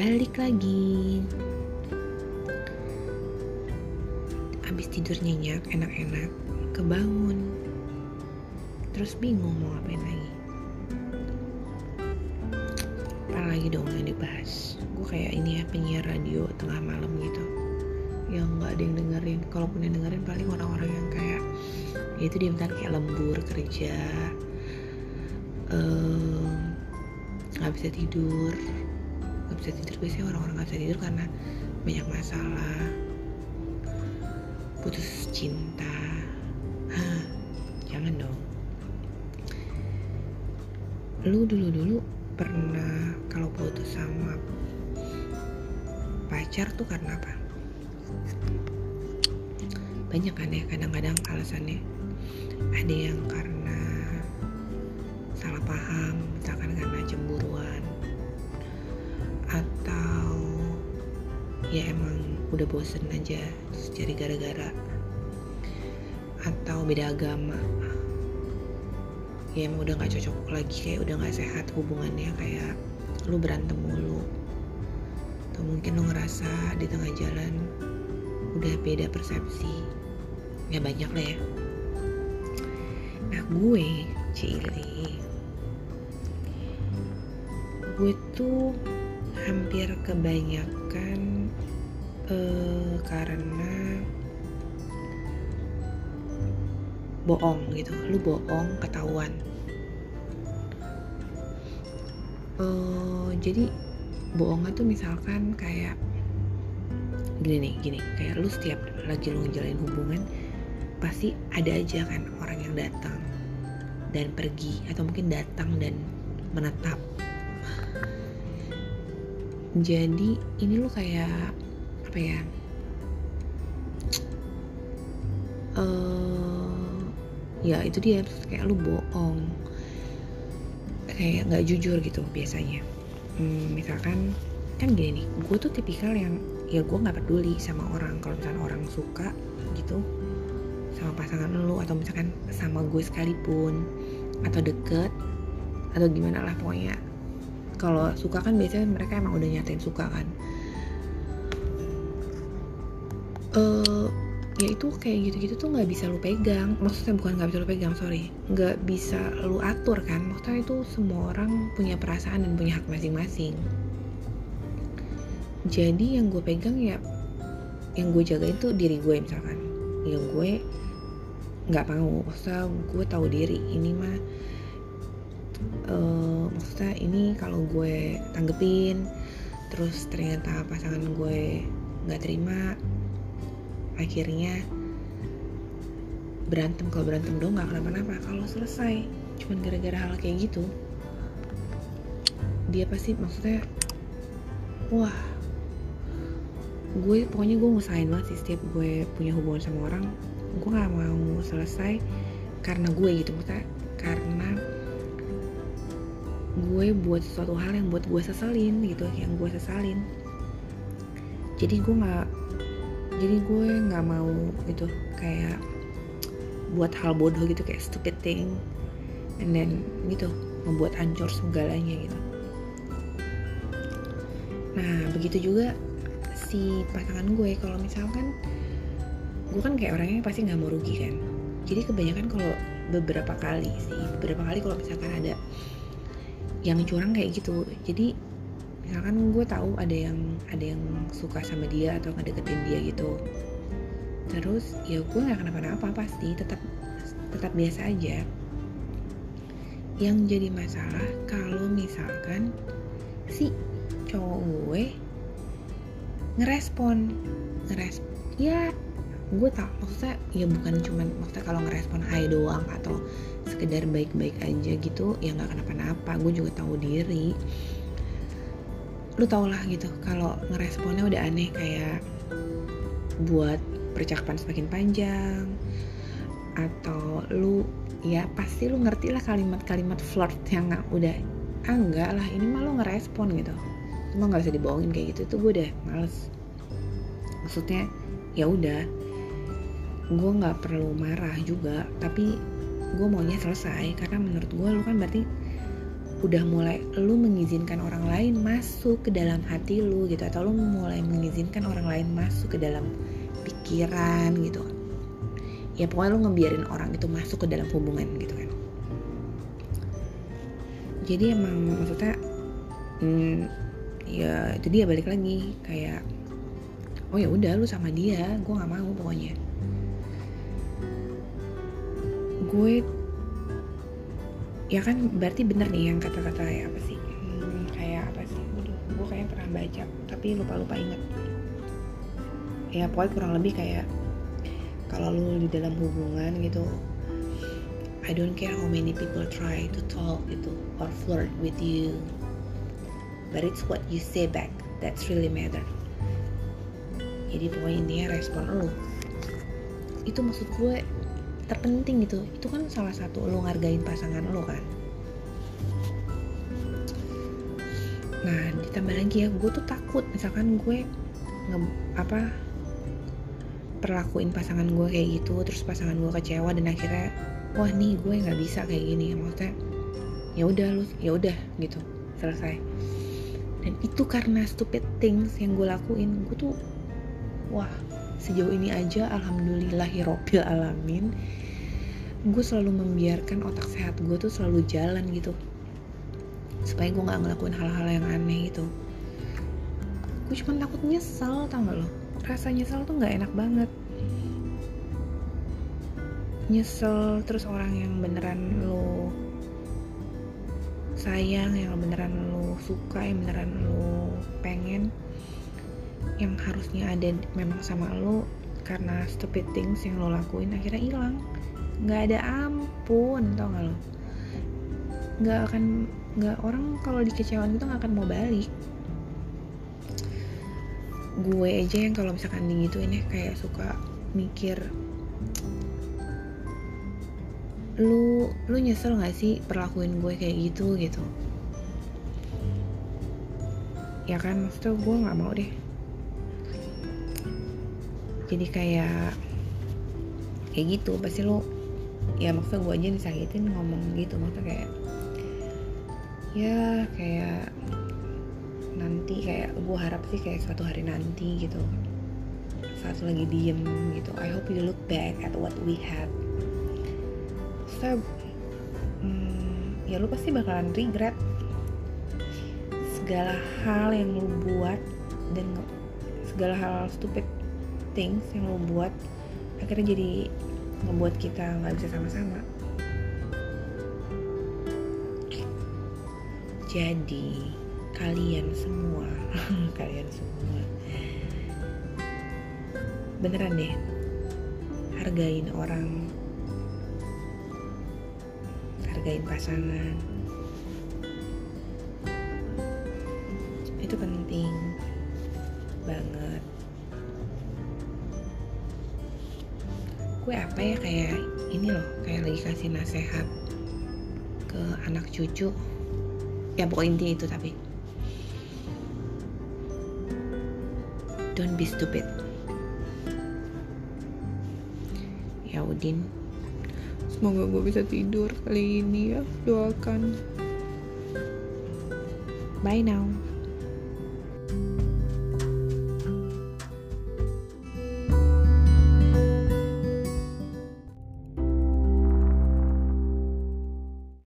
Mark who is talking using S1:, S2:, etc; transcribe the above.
S1: balik lagi. Habis tidur nyenyak enak-enak kebangun. Terus bingung mau ngapain lagi. Apa lagi dong yang dibahas? Gue kayak ini ya penyiar radio tengah malam gitu. Yang nggak ada yang dengerin. Kalaupun yang dengerin paling orang-orang yang kayak ya itu dia kayak lembur kerja nggak uh, bisa tidur nggak bisa tidur. Biasanya orang-orang nggak bisa tidur karena banyak masalah. Putus cinta. Hah, jangan dong. Lu dulu-dulu pernah kalau putus sama pacar tuh karena apa? Banyak kan ya kadang-kadang alasannya. Ada yang karena ya emang udah bosen aja terus cari gara-gara atau beda agama. Ya emang udah nggak cocok lagi kayak udah nggak sehat hubungannya kayak lu berantem mulu. Atau mungkin lu ngerasa di tengah jalan udah beda persepsi. Ya banyak lah ya. Nah gue Cili gue tuh hampir kebanyakan uh, karena bohong gitu. Lu bohong ketahuan. Uh, jadi bohongnya tuh misalkan kayak gini nih gini. Kayak lu setiap lagi lu ngejalanin hubungan pasti ada aja kan orang yang datang dan pergi atau mungkin datang dan menetap. Jadi ini lu kayak apa ya? Uh, ya itu dia kayak lu bohong. Kayak nggak jujur gitu biasanya. Hmm, misalkan kan gini nih gue tuh tipikal yang ya gue nggak peduli sama orang. Kalau misalkan orang suka gitu sama pasangan lu atau misalkan sama gue sekalipun atau deket atau gimana lah pokoknya. Kalau suka kan biasanya mereka emang udah nyatain suka kan uh, ya itu kayak gitu-gitu tuh nggak bisa lu pegang. Maksudnya bukan nggak bisa lu pegang sorry. Nggak bisa lu atur kan. Maksudnya itu semua orang punya perasaan dan punya hak masing-masing. Jadi yang gue pegang ya yang gue jaga itu diri gue misalkan. Ya gue nggak mau. Maksudnya gue tahu diri ini mah uh, maksudnya ini kalau gue tanggepin terus ternyata pasangan gue nggak terima akhirnya berantem. Kalau berantem dong nggak kenapa-napa. Kalau selesai cuman gara-gara hal kayak gitu dia pasti maksudnya wah gue pokoknya gue ngusahain banget sih setiap gue punya hubungan sama orang gue nggak mau selesai karena gue gitu maksudnya karena gue buat sesuatu hal yang buat gue seselin gitu yang gue sesalin. Jadi gue nggak jadi gue nggak mau gitu kayak buat hal bodoh gitu kayak stupid thing. And then gitu membuat hancur segalanya gitu. Nah begitu juga si pasangan gue kalau misalkan gue kan kayak orangnya pasti nggak mau rugi kan. Jadi kebanyakan kalau beberapa kali sih beberapa kali kalau misalkan ada yang curang kayak gitu. Jadi misalkan gue tahu ada yang ada yang suka sama dia atau ngedeketin dia gitu. Terus ya gue nggak kenapa-napa pasti tetap tetap biasa aja. Yang jadi masalah kalau misalkan si cowok gue ngerespon ngerespon ya gue tak maksudnya ya bukan cuman maksudnya kalau ngerespon hai doang atau sekedar baik-baik aja gitu ya nggak kenapa-napa. Gue juga tahu diri lu tau lah gitu kalau ngeresponnya udah aneh kayak buat percakapan semakin panjang atau lu ya pasti lu ngerti lah kalimat-kalimat flirt yang udah ah enggak lah ini mah lu ngerespon gitu. Cuma nggak bisa dibohongin kayak gitu tuh gue udah males. Maksudnya ya udah gue nggak perlu marah juga tapi gue maunya selesai karena menurut gue lu kan berarti udah mulai lu mengizinkan orang lain masuk ke dalam hati lu gitu atau lu mulai mengizinkan orang lain masuk ke dalam pikiran gitu ya pokoknya lu ngebiarin orang itu masuk ke dalam hubungan gitu kan. Jadi emang maksudnya hmm, ya itu dia balik lagi kayak oh ya udah lu sama dia gue nggak mau pokoknya. Gue ya kan berarti bener nih yang kata-kata ya apa sih? Hmm, kayak apa sih? Gue kayaknya pernah baca tapi lupa-lupa inget ya pokoknya kurang lebih kayak kalau lu di dalam hubungan gitu I don't care how many people try to talk gitu or flirt with you but it's what you say back that's really matter. Jadi pokoknya intinya respon lo itu maksud gue terpenting gitu. Itu kan salah satu lo ngargain pasangan lo kan. Nah ditambah lagi ya gue tuh takut misalkan gue nge apa perlakuin pasangan gue kayak gitu terus pasangan gue kecewa dan akhirnya wah nih gue nggak bisa kayak gini. Maksudnya ya udah lu ya udah gitu selesai. Dan itu karena stupid things yang gue lakuin gue tuh wah sejauh ini aja alhamdulillahirobbil alamin. Gue selalu membiarkan otak sehat gue tuh selalu jalan gitu. Supaya gue nggak ngelakuin hal-hal yang aneh gitu. Gue cuma takut nyesel tau gak lo? Rasa nyesel tuh nggak enak banget. Nyesel terus orang yang beneran lo sayang yang beneran lo suka yang beneran lo pengen yang harusnya ada memang sama lo karena stupid things yang lo lakuin akhirnya hilang. Nggak ada ampun tau gak lo? Nggak akan nggak orang kalau dikecewain itu nggak akan mau balik. Gue aja yang kalau misalkan digituin ya kayak suka mikir lu lu nyesel gak sih perlakuin gue kayak gitu? Gitu. Ya kan maksudnya gue nggak mau deh jadi kayak kayak gitu. Pasti lu ya maksudnya gue aja disakitin ngomong gitu. Maksudnya kayak ya kayak nanti kayak gue harap sih kayak suatu hari nanti gitu. Saat lagi diem gitu. I hope you look back at what we had. So hmm, ya lu pasti bakalan regret segala hal yang lu buat dan segala hal stupid things yang lu buat akhirnya jadi ngebuat kita nggak bisa sama-sama. Jadi kalian semua kalian semua beneran deh hargain orang hargain pasangan. Itu penting banget gue apa ya? Kayak ini loh kayak lagi kasih nasehat ke anak cucu. Ya pokok intinya itu tapi. Don't be stupid. Ya Udin. Semoga gue bisa tidur kali ini ya. Doakan. Bye now